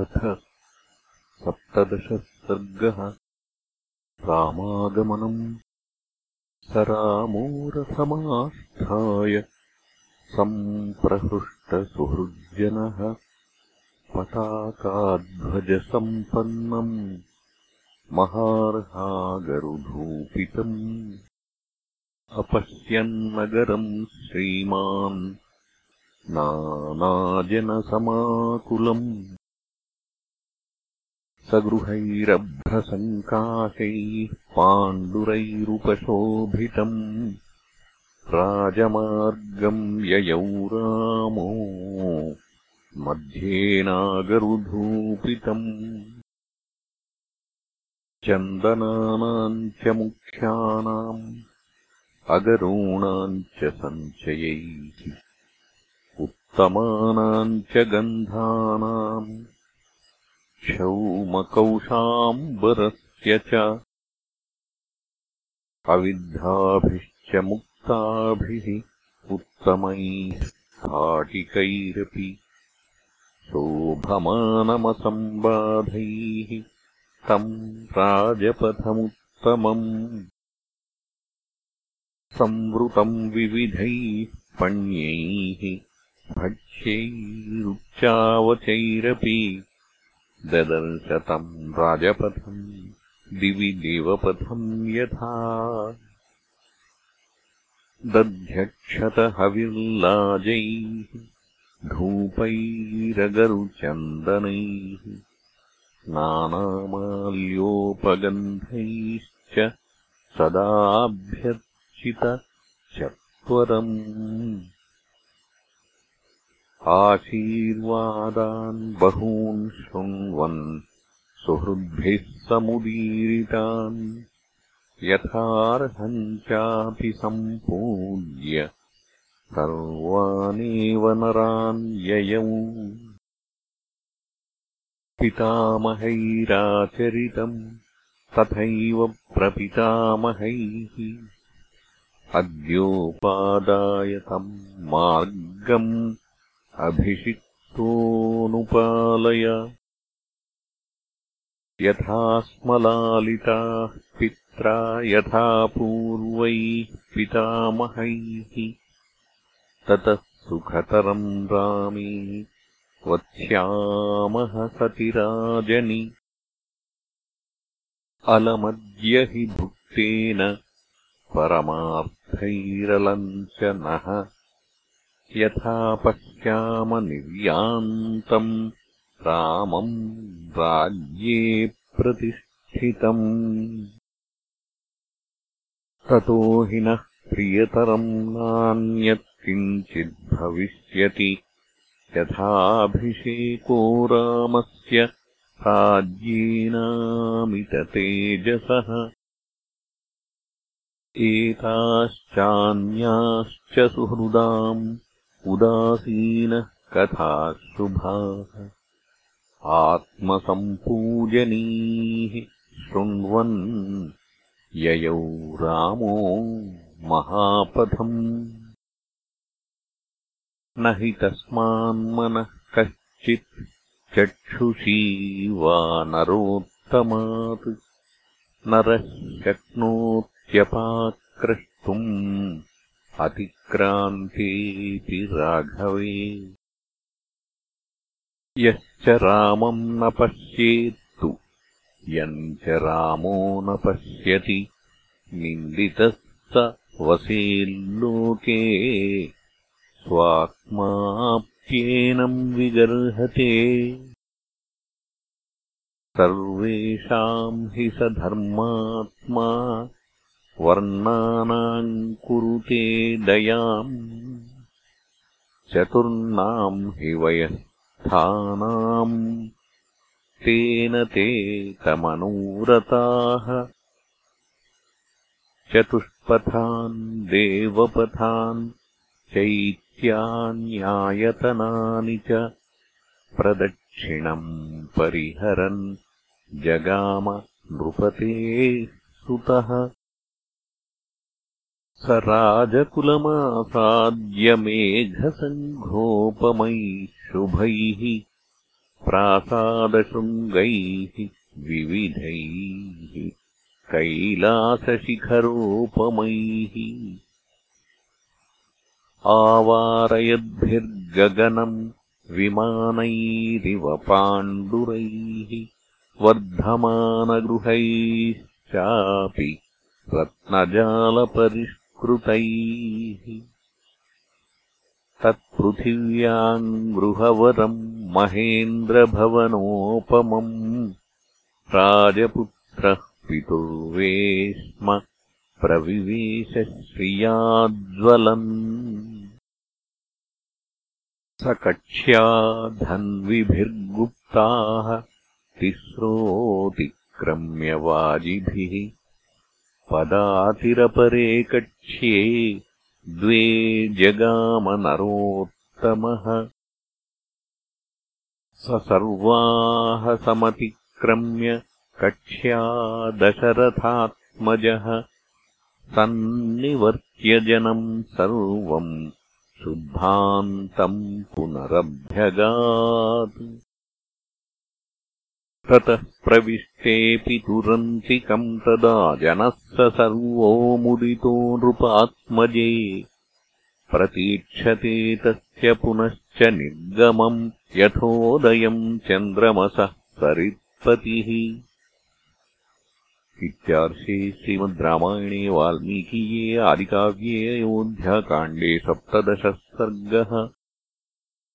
अथ सप्तदशः सर्गः रामागमनम् स रामोरसमास्थाय सम्प्रहृष्टसुहृज्जनः पताकाध्वजसम्पन्नम् महार्हागरुधूपितम् अपश्यन्नगरम् श्रीमान् नानाजनसमाकुलम् सगृहैरभ्रसङ्काशैः पाण्डुरैरुपशोभितम् राजमार्गम् ययौ रामो मध्येनागरुधूपितम् चन्दनानाम् च मुख्यानाम् अगरूणाम् च सञ्चयैः उत्तमानाम् च गन्धानाम् क्षौमकौशाम्बरस्य च। अविद्धाभिश्च मुक्ताभिः उत्तमैः स्फाटिकैरपि। शोभमानमसम्बाधैः तम् राजपथमुत्तमम्। संवृतम् विविधैः पण्यैः भक्ष्यैरुच्चावचैरपि ददर्शतम् राजपथम् दिवि देवपथम् यथा। दध्यक्षतहविर्लाजैः धूपैरगरुचन्दनैः नानामाल्योपगन्धैश्च सदाभ्यर्चितचत्वरम् आशीर्वादान् बहून् शृण्वन् सुहृद्भिः समुदीरितान् यथार्हम् चापि सम्पूज्य सर्वानेव नरान् ययौ। पितामहैराचरितम् तथैव प्रपितामहैः अद्योपादायतम् मार्गम् अभिषिक्तोऽनुपालय। यथा स्मलालिताः पित्रा यथा पूर्वैः पितामहैः। ततः सुखतरम् रामे वत्स्यामः सति राजनि अलमद्य हि भुक्तेन परमार्थैरलम् च नः यथा पश्याम निर्यान्तम् रामम् राज्ये प्रतिष्ठितम्। ततो हि नः प्रियतरम् नान्यत् किञ्चिद्भविष्यति यथाभिषेको रामस्य राज्येनामिततेजसः एताश्चान्याश्च सुहृदाम् उदासीनः कथाः शुभाः आत्मसम्पूजनीः शृण्वन् ययौ रामो महापथम्। न हि तस्मान्मनः कश्चित् चक्षुषी वा नरोत्तमात्। नरः शक्नोत्यपाक्रष्टुम् अतिक्रान्तेति राघवे यश्च रामम् न पश्येत्तु यम् च रामो न पश्यति निन्दितः स वसेल्लोके। स्वात्माप्येनम् विगर्हते। सर्वेषाम् हि स धर्मात्मा वर्णानाम् कुरुते दयाम् चतुर्णाम् हि वयस्थानाम् तेन ते तमनूरताः। चतुष्पथान् देवपथान् चैत्यान्यायतनानि च प्रदक्षिणम् परिहरन्। जगाम नृपतेः सुतः स राजकुलमासाद्य मेघसङ्घोपमैः शुभैः प्रासादशृङ्गैः विविधैः कैलासशिखरोपमैः आवारयद्भिर्गगनम् विमानैरिव पाण्डुरैः वर्धमानगृहैश्चापि रत्नजालपरिष्कृतैः तत्पृथिव्याम् गृहवरम् महेन्द्रभवनोपमम् राजपुत्रः पितुर्वे स्म प्रविवेशश्रियाज्वलन् स कक्ष्या धन्विभिर्गुप्ताः तिस्रोऽतिक्रम्यवाजिभिः पदातिरपरे कक्ष्ये द्वे जगामनरोत्तमः। स सर्वाः समतिक्रम्य कक्ष्या दशरथात्मजः सन्निवर्त्यजनम् सर्वम् शुद्धान्तम् पुनरभ्यगात् ततः प्रविष्टेऽपि तुरन्तिकम् तदा जनः स सर्वो मुदितो नृपात्मजे प्रतीक्षते तस्य पुनश्च निर्गमम् यथोदयम् चन्द्रमसः सरित्पतिः इत्यार्षे श्रीमद् रामायणे वाल्मीकीये आदिकाव्ये अयोध्याकाण्डे सप्तदशः सर्गः